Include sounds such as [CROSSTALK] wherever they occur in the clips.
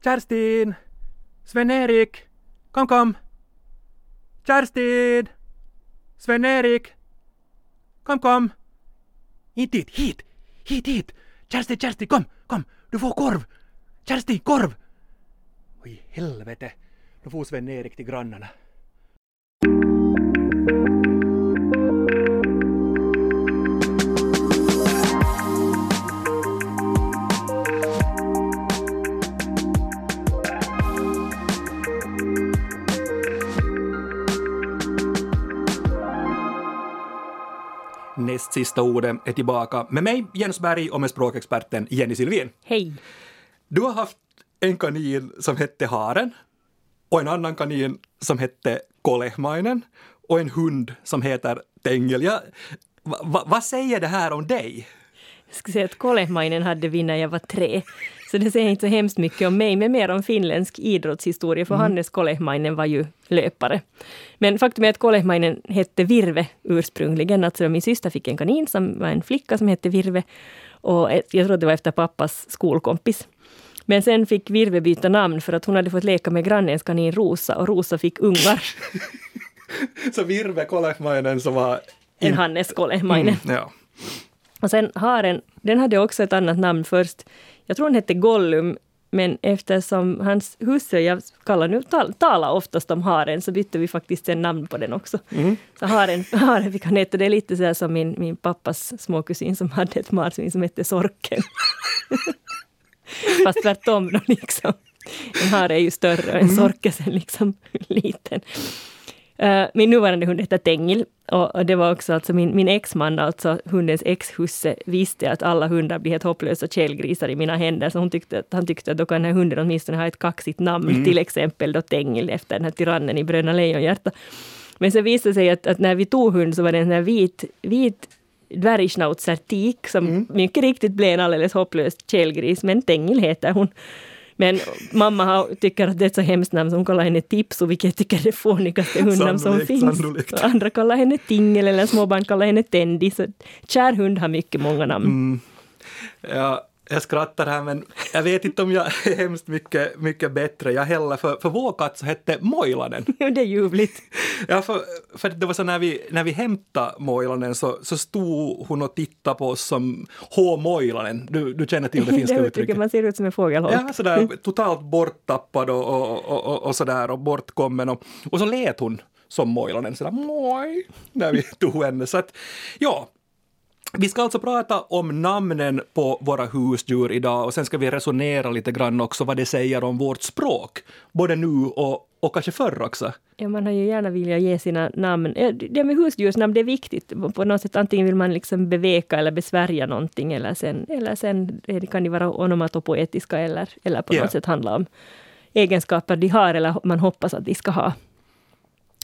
Kerstin! Sven-Erik! Kom, kom! Kerstin! Sven-Erik! Kom, kom! Inte hit, hit! Hit, hit! Kerstin, Kerstin, kom, kom! Du får korv! Kerstin, korv! Oj, helvete! Nu får Sven-Erik till grannarna. Näst sista ordet är tillbaka med mig, Jens Berg, och med språkexperten Jenny Silvin. Hej! Du har haft en kanin som hette Haren och en annan kanin som hette Kolehmainen och en hund som heter Tengel. Ja, va, va, vad säger det här om dig? Jag skulle säga att Kolehmainen hade vi när jag var tre. Så det säger inte så hemskt mycket om mig, men mer om finländsk idrottshistoria, för mm. Hannes Kolehmainen var ju löpare. Men faktum är att Kolehmainen hette Virve ursprungligen. Alltså min syster fick en kanin som var en flicka som hette Virve. Och jag tror att det var efter pappas skolkompis. Men sen fick Virve byta namn för att hon hade fått leka med grannens kanin Rosa och Rosa fick ungar. [LAUGHS] så Virve Kolehmainen som var... En Hannes Kolehmainen. Mm, ja. Och sen haren, den hade också ett annat namn först. Jag tror den hette Gollum, men eftersom hans husse, jag kallar nu, tal, talar oftast om haren, så bytte vi faktiskt sen namn på den också. Mm. Så haren, [LAUGHS] haren fick han heta, det är lite så som min, min pappas småkusin som hade ett marsvin som hette Sorken. [LAUGHS] Fast tvärtom då liksom. En hare är ju större och en mm. sorkes är liksom [LAUGHS] liten. Uh, min nuvarande hund heter Tengil och, det var också alltså min, min exman, alltså hundens exhusse, visste att alla hundar blir helt hopplösa källgrisar i mina händer. Så hon tyckte att, han tyckte att då kan den här hunden åtminstone ha ett kaxigt namn, mm. till exempel då Tengil efter den här tyrannen i Bröderna Lejonhjärta. Men så visade det sig att, att, när vi tog hund så var det en här vit, vit dvärgschnauzer tik som mm. mycket riktigt blev en alldeles hopplös källgris, men Tengil heter hon. Men mamma har, tycker att det är ett så hemskt namn, så hon kallar henne Tipso, vilket jag tycker är det fånigaste hundnamn som finns. Sannolikt. Andra kallar henne Tingel eller småbarn kallar henne Tendi. Så kär hund har mycket många namn. Mm. Ja, jag skrattar här men jag vet inte om jag är hemskt mycket, mycket bättre. Jag heller för, för vår katt så hette Mojlanen. [LAUGHS] det är ljuvligt. Ja, för, för det var så när vi, när vi hämtade Mojlanen så, så stod hon och tittade på oss som H. Mojlanen. Du, du känner till det [LAUGHS] finska det uttrycket? Man ser ut som en fågelholk. Ja, sådär totalt borttappad och, och, och, och, och sådär och bortkommen. Och, och så lät hon som Mojlanen sådär moj när vi [LAUGHS] tog henne. Så att ja, vi ska alltså prata om namnen på våra husdjur idag och sen ska vi resonera lite grann också vad det säger om vårt språk, både nu och, och kanske förr också. Ja, man har ju gärna vilja ge sina namn. Det med husdjursnamn, det är viktigt. På något sätt, antingen vill man liksom beveka eller besvärja någonting eller sen, eller sen kan det vara onomatopoetiska eller, eller på yeah. något sätt handla om egenskaper de har eller man hoppas att de ska ha.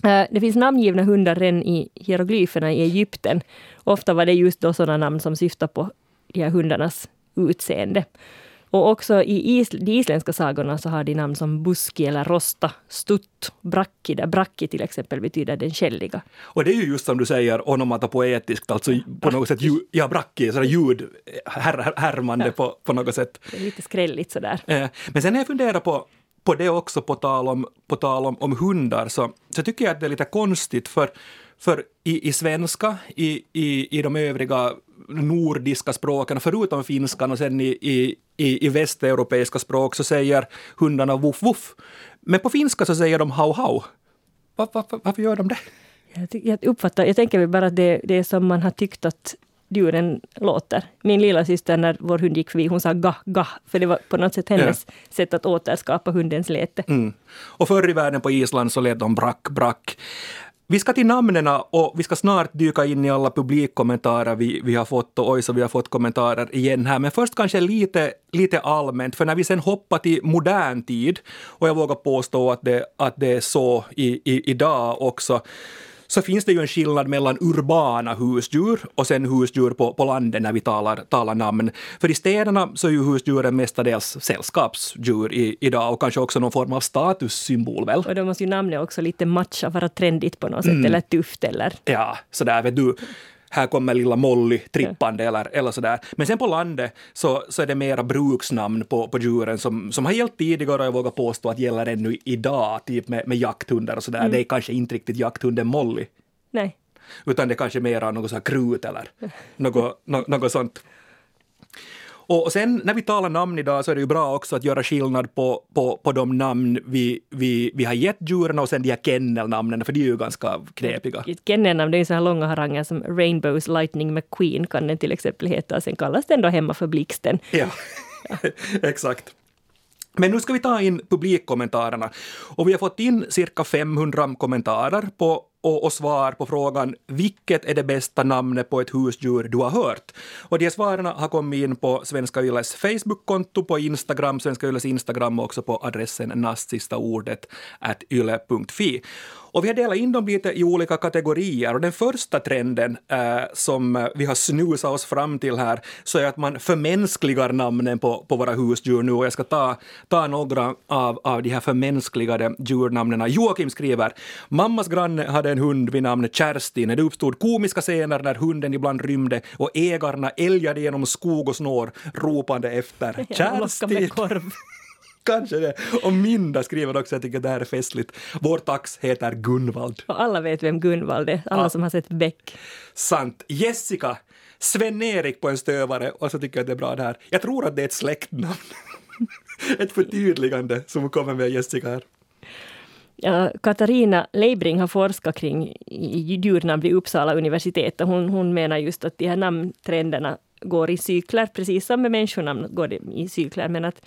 Eh, det finns namngivna hundar redan i hieroglyferna i Egypten. Ofta var det just då sådana namn som syftar på de här hundarnas utseende. Och också i is, de isländska sagorna så har de namn som Buski eller Rosta, Stutt, Brakki, där Brakki till exempel betyder den källiga. Och det är ju just som du säger onomatopoetiskt, alltså på något sätt, ljud, ja Brakki, sådär ljud, här, härmande ja. på, på något sätt. Det är lite skrälligt sådär. Eh, men sen har jag funderat på på det också, på tal om, på tal om, om hundar, så, så tycker jag att det är lite konstigt för, för i, i svenska, i, i, i de övriga nordiska språken, förutom finskan och sen i, i, i, i västeuropeiska språk så säger hundarna voff voff. Men på finska så säger de hau hau. Var, var, varför gör de det? Jag, jag uppfattar, jag tänker bara att det, det är som man har tyckt att djuren låter. Min lilla syster när vår hund gick förbi, hon sa ga, ga, för det var på något sätt hennes ja. sätt att återskapa hundens läte. Mm. Och förr i världen på Island så lät de brack, brack. Vi ska till namnen och vi ska snart dyka in i alla publikkommentarer vi, vi har fått och oj så vi har fått kommentarer igen här. Men först kanske lite, lite allmänt, för när vi sen hoppar till modern tid och jag vågar påstå att det, att det är så i, i, idag också så finns det ju en skillnad mellan urbana husdjur och sen husdjur på, på landet när vi talar, talar namn. För i städerna så är ju husdjuren mestadels sällskapsdjur i, idag och kanske också någon form av statussymbol väl? Och då måste ju namnet också lite matcha, vara trendigt på något sätt, mm. eller tufft eller... Ja, sådär vet du här kommer lilla Molly trippande eller, eller sådär. Men sen på landet så, så är det mera bruksnamn på, på djuren som, som har gällt tidigare och jag vågar påstå att gäller ännu idag, typ med, med jakthundar och sådär. Mm. Det är kanske inte riktigt jakthunden Molly. Nej. Utan det är kanske mera något så här krut eller något, något, något sånt. Och sen när vi talar namn idag så är det ju bra också att göra skillnad på, på, på de namn vi, vi, vi har gett djuren och sen de här kennelnamnen, för de är ju ganska knepiga. Kennelnamn, det är ju så här långa haranger som Rainbows Lightning McQueen kan den till exempel heta, sen kallas den då hemma för Blixten. Ja, [LAUGHS] exakt. Men nu ska vi ta in publikkommentarerna. Och vi har fått in cirka 500 kommentarer på och, och, svar på frågan vilket är det bästa namnet på ett husdjur du har hört? Och de svaren har kommit in på Svenska Yles Facebook-konto, på Instagram, Svenska Yles Instagram och också på adressen nastsistaordet at yle.fi. Och vi har delat in dem lite i olika kategorier och den första trenden eh, som vi har snusat oss fram till här så är att man förmänskligar namnen på, på våra husdjur nu och jag ska ta, ta några av, av de här förmänskligade djurnamnen. Joakim skriver Mammas granne hade en hund vid namn Kerstin. Det uppstod komiska scener när hunden ibland rymde och ägarna älgade genom skog och snår ropande efter [LAUGHS] Kerstin. [LAUGHS] Kanske det. Och Minda skriver också, jag tycker det här är festligt. Vår tax heter Gunvald. Och alla vet vem Gunvald är, alla ja. som har sett Beck. Sant. Jessica, Sven-Erik på en stövare och så tycker jag det är bra det här. Jag tror att det är ett släktnamn. [LAUGHS] ett förtydligande som kommer med Jessica här. Ja, Katarina Leibring har forskat kring djurnamn vid Uppsala universitet och hon, hon menar just att de här namntrenderna går i cykler, precis som med människonamn går det i cykler, men att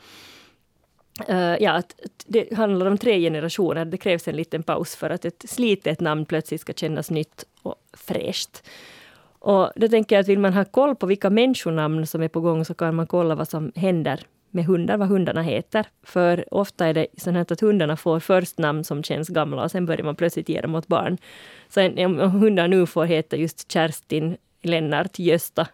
Uh, ja, att det handlar om tre generationer. Det krävs en liten paus för att ett slitet namn plötsligt ska kännas nytt och fräscht. Och då tänker jag att vill man ha koll på vilka människonamn som är på gång så kan man kolla vad som händer med hundar, vad hundarna heter. För ofta är det så att hundarna får först namn som känns gamla och sen börjar man plötsligt ge dem åt barn. Så om hundar nu får heta just Kerstin, Lennart, Gösta,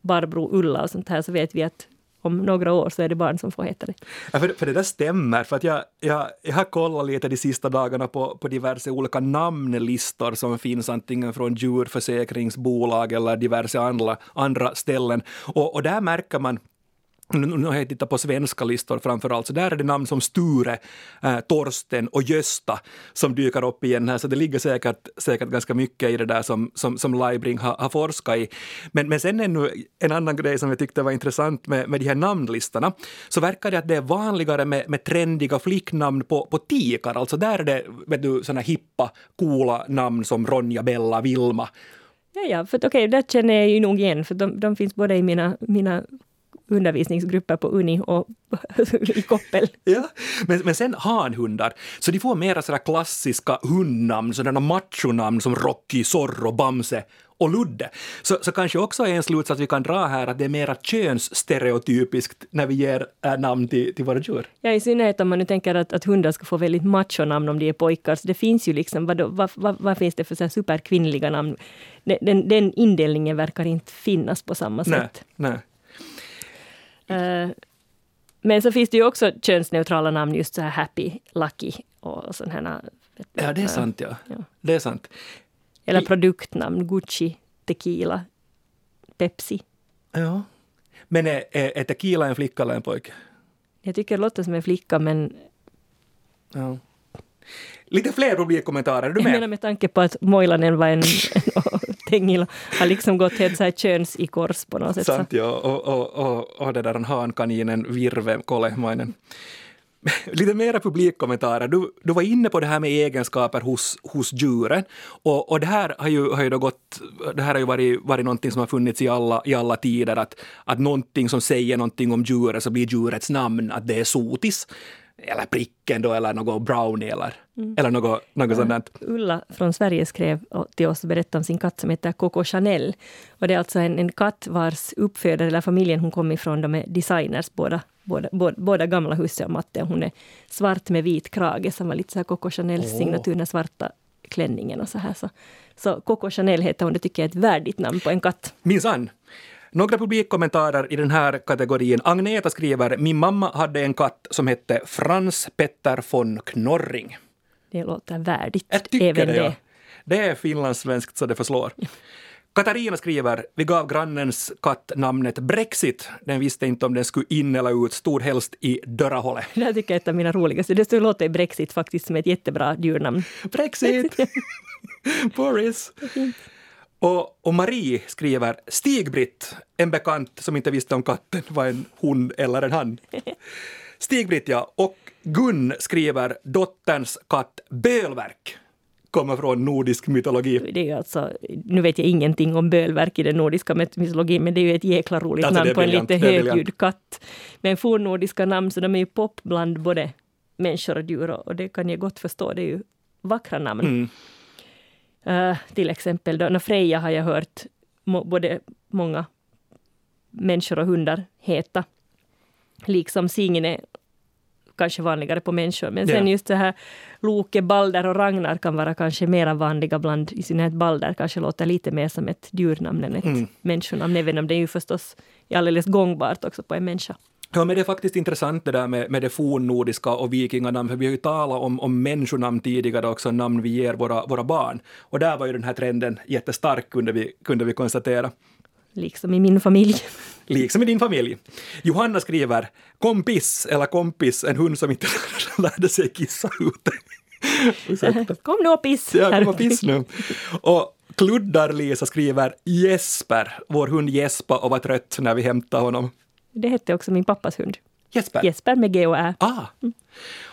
Barbro, Ulla och sånt här så vet vi att om några år så är det barn som får heta det. Ja, för, för det där stämmer, för att jag, jag, jag har kollat lite de sista dagarna på, på diverse olika namnlistor som finns antingen från djurförsäkringsbolag eller diverse andra, andra ställen. Och, och där märker man nu har jag tittat på svenska listor framför allt, så där är det namn som Sture, äh, Torsten och Gösta som dyker upp igen här, så det ligger säkert, säkert ganska mycket i det där som, som, som Leibring har, har forskat i. Men, men sen ännu en annan grej som jag tyckte var intressant med, med de här namnlistorna, så verkar det att det är vanligare med, med trendiga flicknamn på, på tikar, alltså där är det vet du, såna hippa, coola namn som Ronja, Bella, Vilma. Ja, ja, för okej, okay, det känner jag ju nog igen, för de, de finns både i mina, mina undervisningsgrupper på Uni och [LAUGHS] i koppel. Ja, men, men sen hanhundar, så de får mera sådär klassiska hundnamn, sådana machonamn som Rocky, Zorro, Bamse och Ludde. Så, så kanske också är en slutsats vi kan dra här att det är mera könsstereotypiskt när vi ger äh, namn till, till våra djur. Ja, i synnerhet om man nu tänker att, att hundar ska få väldigt machonamn om de är pojkar. Så det finns ju liksom, vad, vad, vad, vad finns det för så superkvinnliga namn? Den, den, den indelningen verkar inte finnas på samma sätt. Nej, nej. Uh, men så finns det ju också könsneutrala namn, just så här happy, lucky och sådana Ja, det är sant ja. ja. Det är sant. Eller produktnamn, Gucci, Tequila, Pepsi. Ja. Men är, är, är Tequila en flicka eller en pojke? Jag tycker det låter som en flicka, men... Ja. Lite fler publikkommentarer, är du med? Jag menar med tanke på att Moilanen var en, [LAUGHS] Tengil har liksom gått helt så här köns i kors på något sätt. Sant ja, och, och, och, och det där hankaninen Virve Kolehmainen. [LAUGHS] Lite mera publikkommentarer. Du, du var inne på det här med egenskaper hos, hos djuren. Och, och det här har ju, har ju, då gått, det här har ju varit, varit någonting som har funnits i alla, i alla tider. Att, att någonting som säger någonting om djuret så blir djurets namn att det är sotis eller pricken då, eller något brownie eller, mm. eller något, något sånt där. Ulla från Sverige skrev till oss och berättade om sin katt som heter Coco Chanel. Och det är alltså en, en katt vars uppfödare, eller familjen hon kom ifrån, de är designers båda. Båda, båda, båda gamla huset och matte. Hon är svart med vit krage som var lite så här Coco Chanels oh. signatur, den svarta klänningen och så här. Så, så Coco Chanel heter hon, det tycker jag är ett värdigt namn på en katt. Minsann. Några publikkommentarer i den här kategorin. Agneta skriver “Min mamma hade en katt som hette Frans Petter von Knorring”. Det låter värdigt. Jag tycker även det. Ja. Det är finlandssvenskt så det förslår. Katarina skriver, vi gav grannens katt namnet Brexit. Den visste inte om den skulle in eller ut, stod helst i dörrahålet. Det här tycker jag är ett av mina roligaste. Det låter Brexit faktiskt som ett jättebra djurnamn. Brexit! [LAUGHS] Boris! Och, och Marie skriver Stig-Britt, en bekant som inte visste om katten var en hon eller en han. [LAUGHS] Stig-Britt ja, och Gun skriver dotterns katt Bölverk kommer från nordisk mytologi. Det är alltså, nu vet jag ingenting om bölverk i den nordiska mytologin, men det är ju ett jäkla roligt Alltså, namn på en lite högljudd katt. Men fornnordiska namn, så de är ju pop bland både människor och djur och och det kan jag gott förstå. Det är ju vackra namn. Mm. Eh, till exempel då, Freja har jag hört må, både många människor och hundar heta. Liksom Signe kanske vanligare på människor. Men sen Ja. just det här Loke, Balder och Ragnar kan vara kanske mera vanliga bland, i synnerhet Balder kanske låter lite mer som ett djurnamn än ett Mm. människonamn, även om det är ju förstås alldeles gångbart också på en människa. Ja, men det är faktiskt intressant det där med, med det fornnordiska och vikinganamn, för vi har ju talat om, om människonamn tidigare också, namn vi ger våra, våra barn. Och där var ju den här trenden jättestark, kunde vi, kunde vi konstatera. Liksom i min familj. [LAUGHS] Liksom i din familj. Johanna skriver kompis eller kompis, en hund som inte [LAUGHS] lärde sig kissa ute. [LAUGHS] Kom nu och piss! Ja, kom och piss nu. Och Kluddar-Lisa skriver Jesper, vår hund Jespa och var trött när vi hämtade honom. Det hette också min pappas hund. Jesper? Jesper med G och Ä. Ah.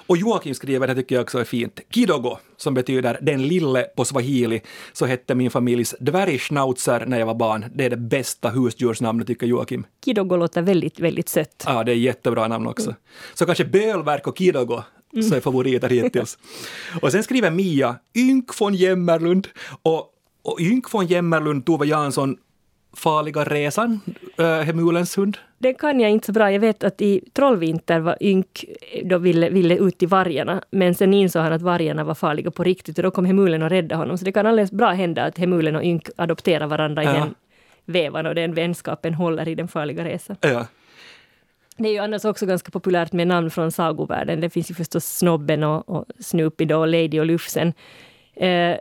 Och Joakim skriver, det tycker jag också är fint, Kidogo, som betyder den lille på swahili, så hette min familjs dvärgschnauzer när jag var barn. Det är det bästa husdjursnamnet tycker Joakim. Kidogo låter väldigt, väldigt sött. Ja, det är jättebra namn också. Så kanske Bölverk och Kidogo så är favoriter hittills. och sen skriver Mia Ynk von Jämmerlund och, och Ynk von Jämmerlund, Tove Jansson, Farliga resan, äh, Hemulens hund. Det kan jag inte så bra. Jag vet att i Trollvinter var Ynk då ville, ville ut till vargarna, men sen insåg han att vargarna var farliga på riktigt och då kom Hemulen och räddade honom. Så det kan alldeles bra hända att Hemulen och Ynk adopterar varandra i Ja. den vevan och den vänskapen håller i den farliga resan. Ja. Det är ju annars också ganska populärt med namn från sagovärlden. Det finns ju förstås Snobben och, och Snoopy då, Lady och Lufsen. Eh,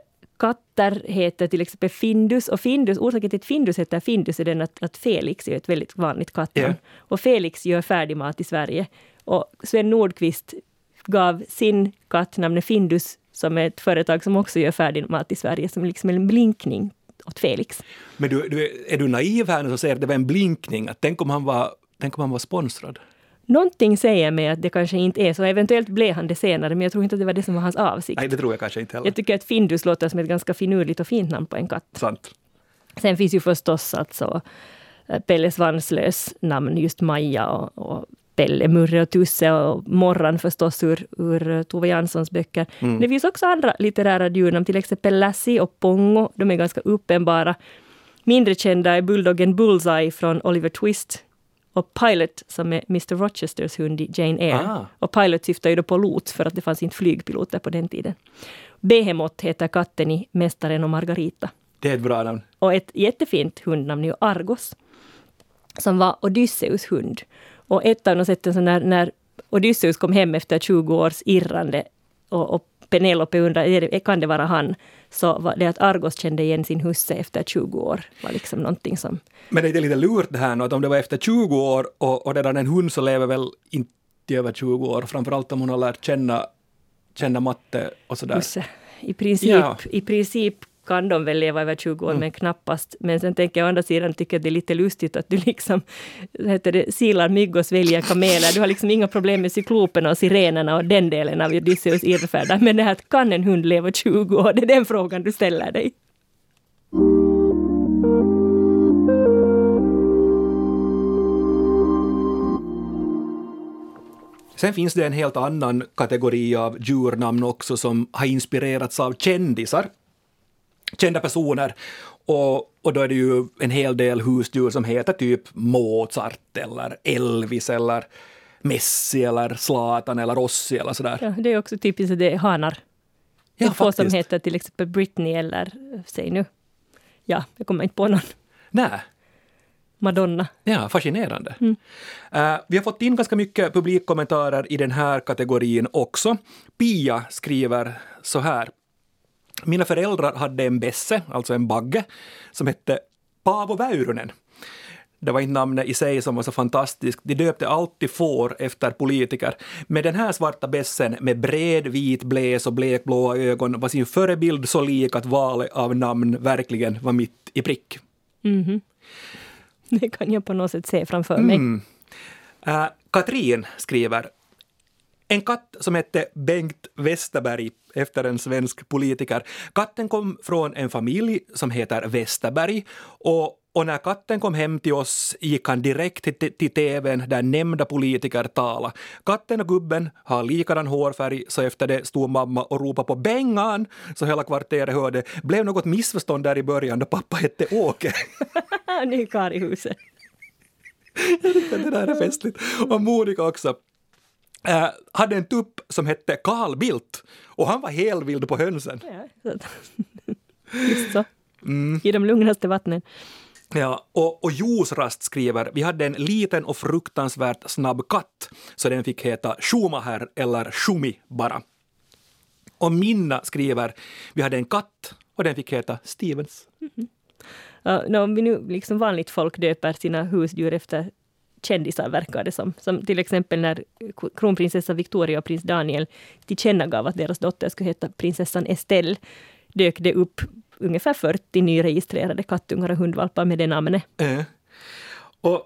katter heter till exempel Findus och Findus, orsaken till att Findus heter Findus är den att, att Felix är ett väldigt vanligt kattnamn. Ja. Och Felix gör färdigmat i Sverige. Och Sven Nordqvist gav sin katt namnet Findus som är ett företag som också gör färdigmat i Sverige som liksom en blinkning åt Felix. Men du, du, är du naiv här nu så säger att det var en blinkning? Att tänk, om han var, tänk om han var sponsrad? Någonting säger mig att det kanske inte är så. Eventuellt blev han det senare, men jag tror inte att det var det som var hans avsikt. Nej, det tror jag kanske inte heller. Jag tycker att Findus låter som ett ganska finurligt och fint namn på en katt. Sant. Sen finns ju förstås alltså eh, Pelle Svanslös namn, just Maja och, och Pelle, Murre och Tusse och Morran förstås ur, ur Tove Janssons böcker. Mm. Det finns också andra litterära djurnamn, till exempel Lassie och Pongo. De är ganska uppenbara. Mindre kända är bulldoggen Bullseye från Oliver Twist och Pilot som är Mr Rochesters hund i Jane Eyre. Ah. Och Pilot syftar ju då på lots för att det fanns inte flygpiloter på den tiden. Behemoth heter katten i Mästaren och Margarita. Det är ett bra namn. Och ett jättefint hundnamn är ju Argos, som var Odysseus hund. Och ett av de sätten så när, när Odysseus kom hem efter 20 års irrande och, och Penelope det- kan det vara han? Så var det att Argos kände igen sin husse efter 20 år. var liksom någonting som... Men det är lite lurt det här nu, att om det var efter 20 år och, och redan en hund så lever väl inte över 20 år, framförallt om hon har lärt känna, känna matte och sådär. husse. I princip, Ja. I princip kan de väl leva över 20 år, Mm. men knappast. Men sen tänker jag å andra sidan tycker det är lite lustigt att du liksom heter det, silar mygg och sväljer kameler. Du har liksom inga problem med cykloperna och sirenerna och den delen av Odysseus irrfärder. Men det här att kan en hund leva 20 år, det är den frågan du ställer dig. Sen finns det en helt annan kategori av djurnamn också som har inspirerats av kändisar. Kända personer. Och, och då är det ju en hel del husdjur som heter typ Mozart eller Elvis eller Messi eller Zlatan eller Rossi eller sådär. Ja, det är också typiskt att det är hanar. Det är Ja, få som heter till exempel Britney eller, säg nu, ja, jag kommer inte på någon, Nej. Madonna. Ja, fascinerande. Eh, vi har fått in ganska mycket publikkommentarer i den här kategorin också. Pia skriver så här. Mina föräldrar hade en besse, alltså en bagge, som hette Paavo Väyrynen. Det var inte namnet i sig som var så fantastiskt. De döpte alltid får efter politiker. Med den här svarta bessen med bred vit bläs och blekblåa ögon var sin förebild så lik att valet av namn verkligen var mitt i prick. Mm. Det kan jag på något sätt se framför mig. Mm. Uh, Katrin skriver en katt som hette Bengt Westerberg efter en svensk politiker. Katten kom från en familj som heter Westerberg och och när katten kom hem till oss gick han direkt till, till tvn där nämnda politiker talade. Katten och gubben har likadan hårfärg så efter det stod mamma och ropade på Bengan så hela kvarteret hörde. Blev något missförstånd där i början då pappa hette Åke. [LAUGHS] Ny karl i huset. [LAUGHS] det där är festligt. Och Monica också. Äh, hade en tupp som hette Carl Bildt och han var helvild på hönsen. Ja, [LAUGHS] Just så. Mm. I de lugnaste vattnen. Ja, och, och Josrast skriver, vi hade en liten och fruktansvärt snabb katt, så den fick heta Schumacher eller Schumi bara. Och Minna skriver, vi hade en katt och den fick heta Stevens. Mm -hmm. Uh, no, om vi nu liksom vanligt folk döper sina husdjur efter kändisar verkar det som. Som till exempel när kronprinsessa Victoria och prins Daniel tillkännagav att deras dotter skulle heta prinsessan Estelle dök det upp ungefär 40 nyregistrerade kattungar och hundvalpar med det namnet. Äh. Och,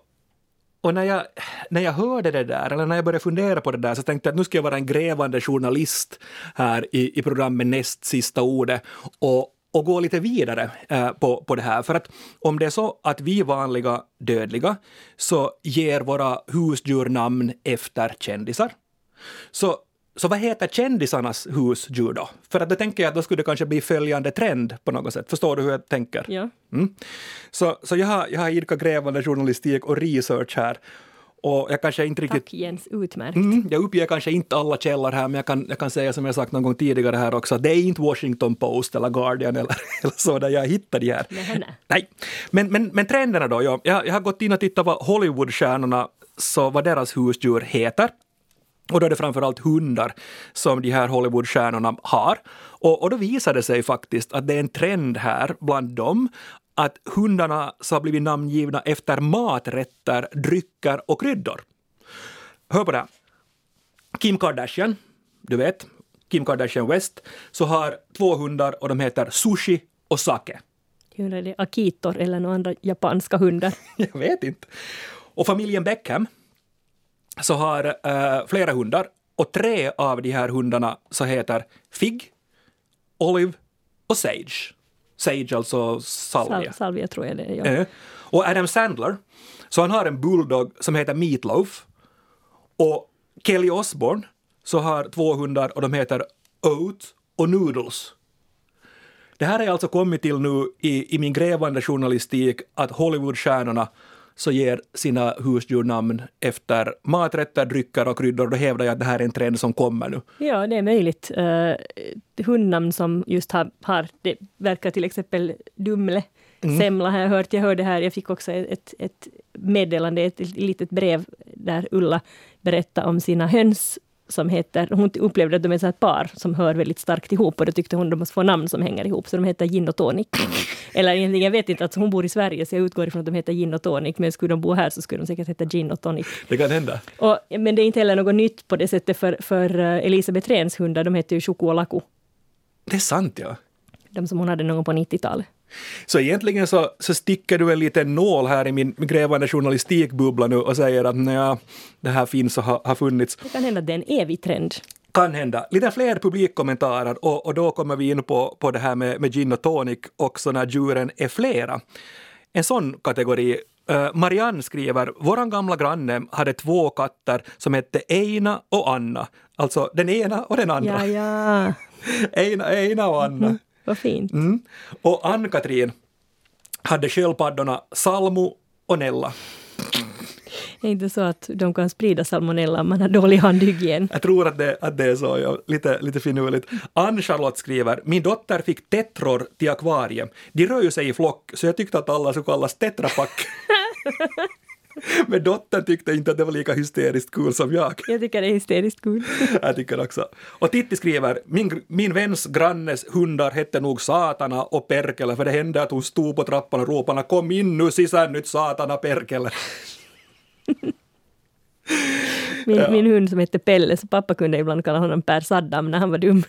och när, jag, när jag hörde det där, eller när jag började fundera på det där, så tänkte jag att nu ska jag vara en grävande journalist här i, i programmet Näst sista ordet och, och gå lite vidare eh, på, på det här. För att om det är så att vi vanliga dödliga så ger våra husdjur namn efter kändisar, så så vad heter kändisarnas husdjur då? För att då tänker jag att då skulle det kanske bli följande trend på något sätt. Förstår du hur jag tänker? Ja. Mm. Så, så jag har, jag har idkat grävande journalistik och research här. Och jag kanske inte riktigt... Tack Jens, utmärkt. Mm, jag uppger kanske inte alla källor här, men jag kan, jag kan säga som jag sagt någon gång tidigare här också, att det är inte Washington Post eller Guardian eller, [LAUGHS] eller så där jag hittar de här. Nej, nej. Men, men, men trenderna då, ja. jag, jag har gått in och tittat vad Hollywoodstjärnorna, så vad deras husdjur heter. Och då är det framförallt hundar som de här Hollywoodstjärnorna har. Och, och då visar det sig faktiskt att det är en trend här bland dem att hundarna så har blivit namngivna efter maträtter, drycker och kryddor. Hör på det här. Kim Kardashian, du vet, Kim Kardashian West, så har två hundar och de heter Sushi och Sake. Är det akitor eller några andra japanska hundar? [LAUGHS] Jag vet inte. Och familjen Beckham, så har äh, flera hundar och tre av de här hundarna så heter Fig, Olive och Sage. Sage alltså salvia. Sal salvia tror jag det är, ja. Äh. Och Adam Sandler, så han har en bulldog som heter Meatloaf. Och Kelly Osbourne så har två hundar och de heter Oat och Noodles. Det här har alltså kommit till nu i, i min grävande journalistik att Hollywoodstjärnorna så ger sina husdjurnamn efter maträtter, drycker och kryddor. Då hävdar jag att det här är en trend som kommer nu. Ja, det är möjligt. Uh, hundnamn som just har, har, det verkar till exempel Dumle, mm. Semla har jag hört. Jag hörde här, jag fick också ett, ett meddelande, ett litet brev där Ulla berättade om sina höns som heter, hon upplevde att de är ett par som hör väldigt starkt ihop och då tyckte hon att de måste få namn som hänger ihop, så de heter Gin och Tonic. [LAUGHS] Eller egentligen, jag vet inte, alltså hon bor i Sverige så jag utgår ifrån att de heter Gin och Tonic, men skulle de bo här så skulle de säkert heta Gin och Tonic. Det kan hända. Och, men det är inte heller något nytt på det sättet för, för eh, Elisabeth Rehns hundar, de heter ju Choco och Laku. Det är sant ja. De som hon hade någon gång på 90-talet. Så egentligen så, så sticker du en liten nål här i min grävande journalistikbubbla nu och säger att ja, det här finns och har, har funnits. Det kan hända att det är en evig trend. Kan hända. Lite fler publikkommentarer och, och då kommer vi in på, på det här med, med gin och tonic också när djuren är flera. En sån kategori Uh, Marianne skriver, våran gamla granne hade två katter som hette Eina och Anna. Alltså den ena och den andra. Ja, ja. [LAUGHS] Eina, Eina och Anna. Mm. Vad fint. Mm. Och Ann-Katrin hade sköldpaddorna Salmo och Nella. Det är inte så att de kan sprida salmonella om man har dålig handhygien. Jag tror att det, att det är så, ja. lite, lite finurligt. Ann-Charlotte skriver, min dotter fick tetror till akvarium. De rör ju sig i flock, så jag tyckte att alla skulle kallas tetrapack. [LAUGHS] [LAUGHS] Men dottern tyckte inte att det var lika hysteriskt kul som jag. Jag tycker det är hysteriskt kul. [LAUGHS] Jag tycker också. Och Titti skriver, min, min väns grannes hundar hette nog Satana och Perkele för det hände att hon stod på trappan och ropade kom in nu sisään nyt Satana Perkele. [LAUGHS] Min, Ja. min hund som hette Pelle, så pappa kunde ibland kalla honom Per Saddam när han var dum.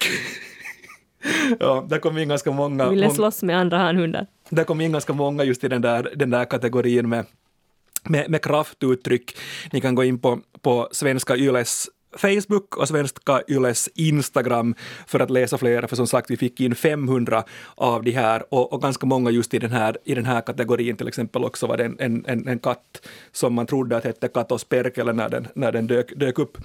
Ja, där kom in ganska många, Ville slåss med andra hanhundar. där kom in ganska många just i den där, den där kategorin med, med, med kraftuttryck. Ni kan gå in på, på Svenska Yles Facebook och Svenska Yles Instagram för att läsa flera, för som sagt vi fick in 500 av de här och, och ganska många just i den här, i den här kategorin, till exempel också var det en, en, en, katt som man trodde att hette Katos Perkele när den, när den dök, dök upp.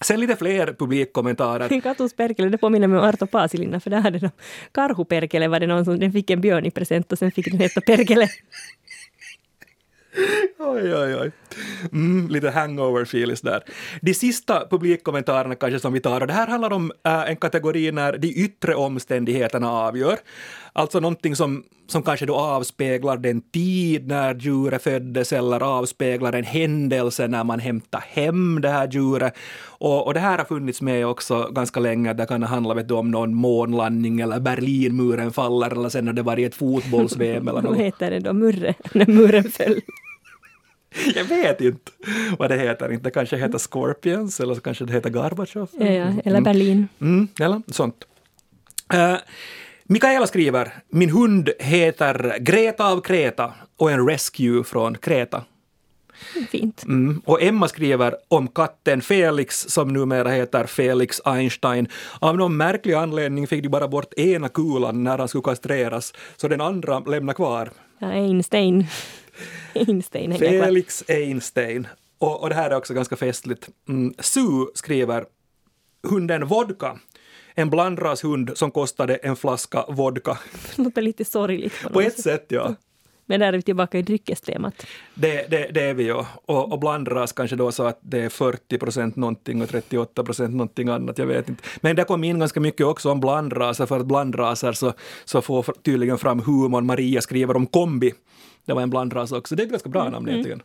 Sen lite fler publikkommentarer. [LAUGHS] Katus Perkele, det påminner mig om Arto Paasilinna, för där hade de Karhu-Perkele var det någon som den fick en björn i present och sen fick den heta Perkele. [LAUGHS] Oj, oj, oj. Mm, lite hangover-feelis där. De sista publikkommentarerna kanske som vi tar, och det här handlar om äh, en kategori när de yttre omständigheterna avgör. Alltså någonting som, som kanske då avspeglar den tid när djuret föddes eller avspeglar en händelse när man hämtar hem det här djuret. Och, och det här har funnits med också ganska länge. Det kan handla vet du, om någon månlandning eller Berlinmuren faller eller sen har det varit ett fotbolls-VM eller [LAUGHS] Vad heter det då? Murre? När muren föll. [LAUGHS] Jag vet inte vad det heter. Inte kanske heter Scorpions eller så kanske det heter Gorbatjov. Ja, ja, eller Berlin. Mm, eller sånt. Uh, Mikaela skriver, min hund heter Greta av Kreta och en rescue från Kreta. Fint. Mm. Och Emma skriver om katten Felix som numera heter Felix Einstein. Av någon märklig anledning fick de bara bort ena kulan när han skulle kastreras, så den andra lämnar kvar. Ja, Einstein. [LAUGHS] Einstein. Felix Einstein. Och, och det här är också ganska festligt. Mm. Sue skriver hunden Vodka. En blandrashund som kostade en flaska vodka. [LAUGHS] Det låter lite sorgligt på ett sätt, ja. Men där är vi tillbaka i dryckestemat. Det, det, det är vi ju. Och, och blandras kanske då så att det är 40 procent någonting och 38 procent någonting annat, jag vet inte. Men det kom in ganska mycket också om blandraser, för att blandraser så, så får tydligen fram humorn. Maria skriver om kombi. Det var en blandras också. Det är ett ganska bra namn egentligen.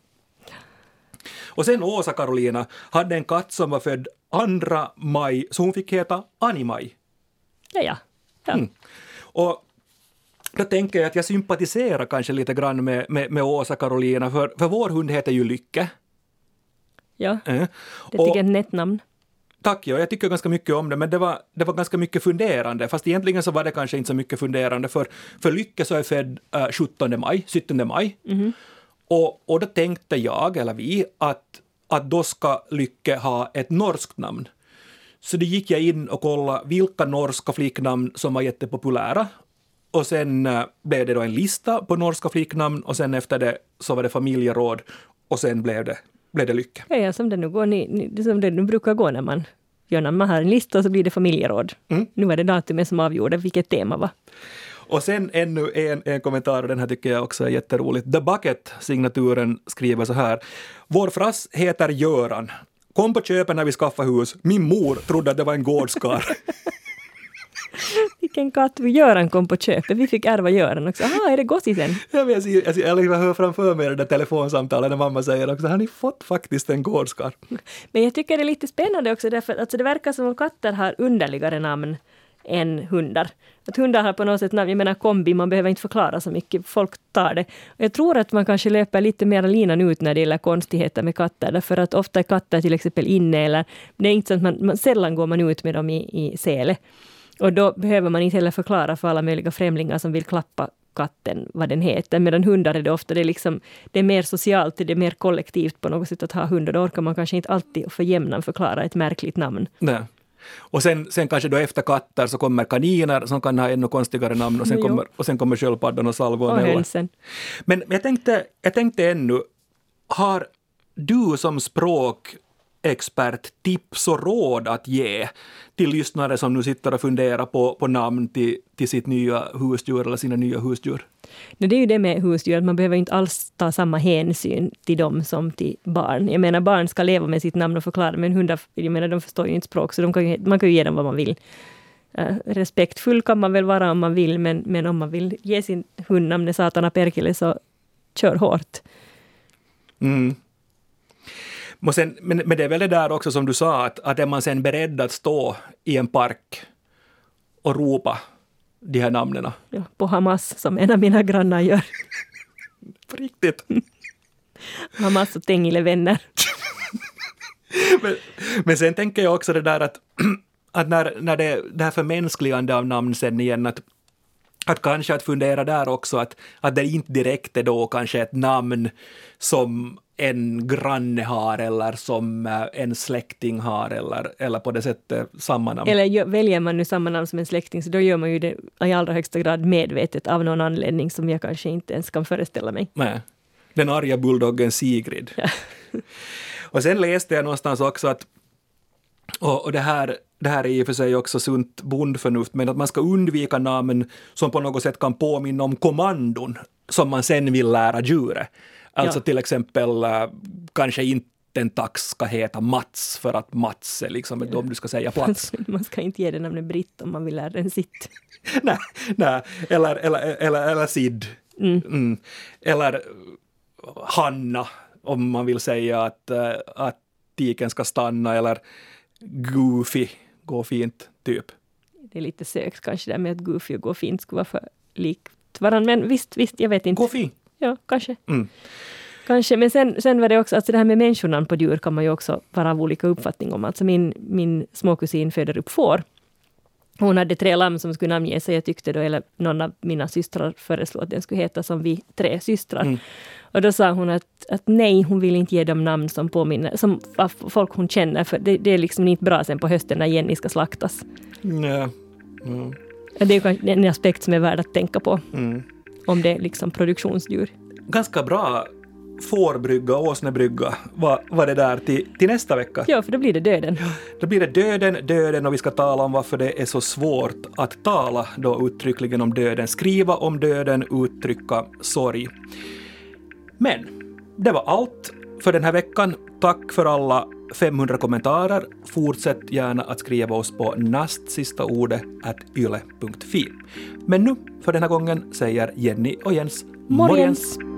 Och sen Åsa Karolina hade en katt som var född 2 maj, så hon fick heta Animaj. Ja, ja. ja. Mm. Och då tänker jag att jag sympatiserar kanske lite grann med, med, med Åsa Karolina, för, för vår hund heter ju Lycke. ja. Eh. Det tycker jag är ett nätt namn. Tack, ja, jag tycker ganska mycket om det, men det var, det var ganska mycket funderande, fast egentligen så var det kanske inte så mycket funderande, för, för Lycke så är född äh, 17 maj, 17 maj, och, och då tänkte jag, eller vi, att, att då ska Lycke ha ett norskt namn. Så då gick jag in och kollade vilka norska flicknamn som var jättepopulära. Och sen äh, blev det då en lista på norska flicknamn och sen efter det så var det familjeråd och sen blev det, blev det Lycke. Ja, ja, som det nu går, ni, ni, som det nu brukar gå när man gör när man har en lista och så blir det familjeråd. Mm. Nu var det datumet som avgjorde vilket tema var. Och sen ännu en, en kommentar, och den här tycker jag också är jätteroligt. The Bucket, signaturen, skriver så här. Vår frass heter Göran. Kom på köpet när vi skaffade hus. Min mor trodde att det var en gårdskar. [LAUGHS] Vilken katt Göran kom på köpet. Vi fick ärva Göran också. Jaha, är det gossisen? jag, vet, jag, ser- jag, ser- jag liksom hör framför mig det där telefonsamtalet när mamma säger också har ni fått faktiskt en gårdskar? Men jag tycker det är lite spännande också därför att alltså det verkar som om katter har underligare namn än hundar. Att hundar har på något sätt namn, jag menar kombi, man behöver inte förklara så mycket, folk tar det. Och jag tror att man kanske löper lite mer linan ut när det gäller konstigheter med katter, därför att ofta är katter till exempel inne eller det är inte så att man, man sällan går man ut med dem i, i sele. Och då behöver man inte heller förklara för alla möjliga främlingar som vill klappa katten vad den heter. Medan hundar är det ofta det är liksom, det är mer socialt, det är mer kollektivt på något sätt att ha hund. Och då orkar man kanske inte alltid för jämnan förklara ett märkligt namn. Nej. Och sen, sen kanske då efter katter så kommer kaniner som kan ha ännu konstigare namn och sen kommer, och sen kommer sköldpaddan och salvo och hönsen. Men jag tänkte, jag tänkte ännu, har du som språkexpert tips och råd att ge till lyssnare som nu sitter och funderar på, på namn till, till sitt nya husdjur eller sina nya husdjur? No, det är ju det med husdjur, att man behöver inte alls ta samma hänsyn till dem som till barn. Jag menar, barn ska leva med sitt namn och förklara, men hundar, jag menar, de förstår ju inte språk, så de kan ju, man kan ju ge dem vad man vill. Eh, respektfull kan man väl vara om man vill, men, men om man vill ge sin hund namnet Satana Perkele, så kör hårt. Mm. Men, sen, men, men det är väl det där också som du sa, att, att är man sen beredd att stå i en park och ropa de här namnen? Ja, på Hamas, som en av mina grannar gör. [LAUGHS] På riktigt? [LAUGHS] Hamas och Tengil är vänner. [LAUGHS] men, men sen tänker jag också det där att, [CLEARS THROAT] att när, när det, det här förmänskligande av namn sen igen, att att kanske att fundera där också att, att det inte direkt är då kanske ett namn som en granne har eller som eh, en släkting har eller, eller på det sättet samma namn. Eller väljer man nu samma namn som en släkting så då gör man ju det i allra högsta grad medvetet av någon anledning som jag kanske inte ens kan föreställa mig. Nej. Den arga bulldoggen Sigrid. Ja. och sen läste jag någonstans också att och, och det, här, det här är i och för sig också sunt bondförnuft, men att man ska undvika namn som på något sätt kan påminna om kommandon som man sen vill lära djuret. Alltså ja. till exempel uh, kanske inte en tax ska heta Mats för att Mats är liksom ja. om du ska säga plats. [LAUGHS] man ska inte ge den namnet Britt om man vill lära den sitt. [LAUGHS] nej, nej, eller, eller, eller, eller Sid. Mm. Mm. Eller Hanna om man vill säga att, uh, att tiken ska stanna eller goofy, gå fint, typ. Det är lite sökt kanske där med att goofy och gå fint skulle vara för likt varandra, men visst, visst, jag vet inte. Gå fint? Ja, kanske. Mm. Kanske, men sen, sen var det också, alltså det här med människonamn på djur kan man ju också vara av olika uppfattning om. Alltså min, min småkusin föder upp får. Hon hade tre lamm som skulle namnge sig. Jag tyckte då, eller någon av mina systrar föreslog att den skulle heta som vi tre systrar. Mm. Och då sa hon att, att nej, hon vill inte ge dem namn som påminner, som folk hon känner, för det, det är liksom inte bra sen på hösten när Jenny ska slaktas. Nej. Mm. Det är en aspekt som är värd att tänka på. Mm. Om det är liksom produktionsdjur. Ganska bra fårbrygga, åsnebrygga var, var det där till, till nästa vecka. Ja, för då blir det döden. Då blir det döden, döden och vi ska tala om varför det är så svårt att tala då uttryckligen om döden, skriva om döden, uttrycka sorg. Men det var allt för den här veckan. Tack för alla 500 kommentarer. Fortsätt gärna att skriva oss på nastsistaordet.yle.fi. Men nu, för den här gången, säger Jenny och Jens morgens. morgens.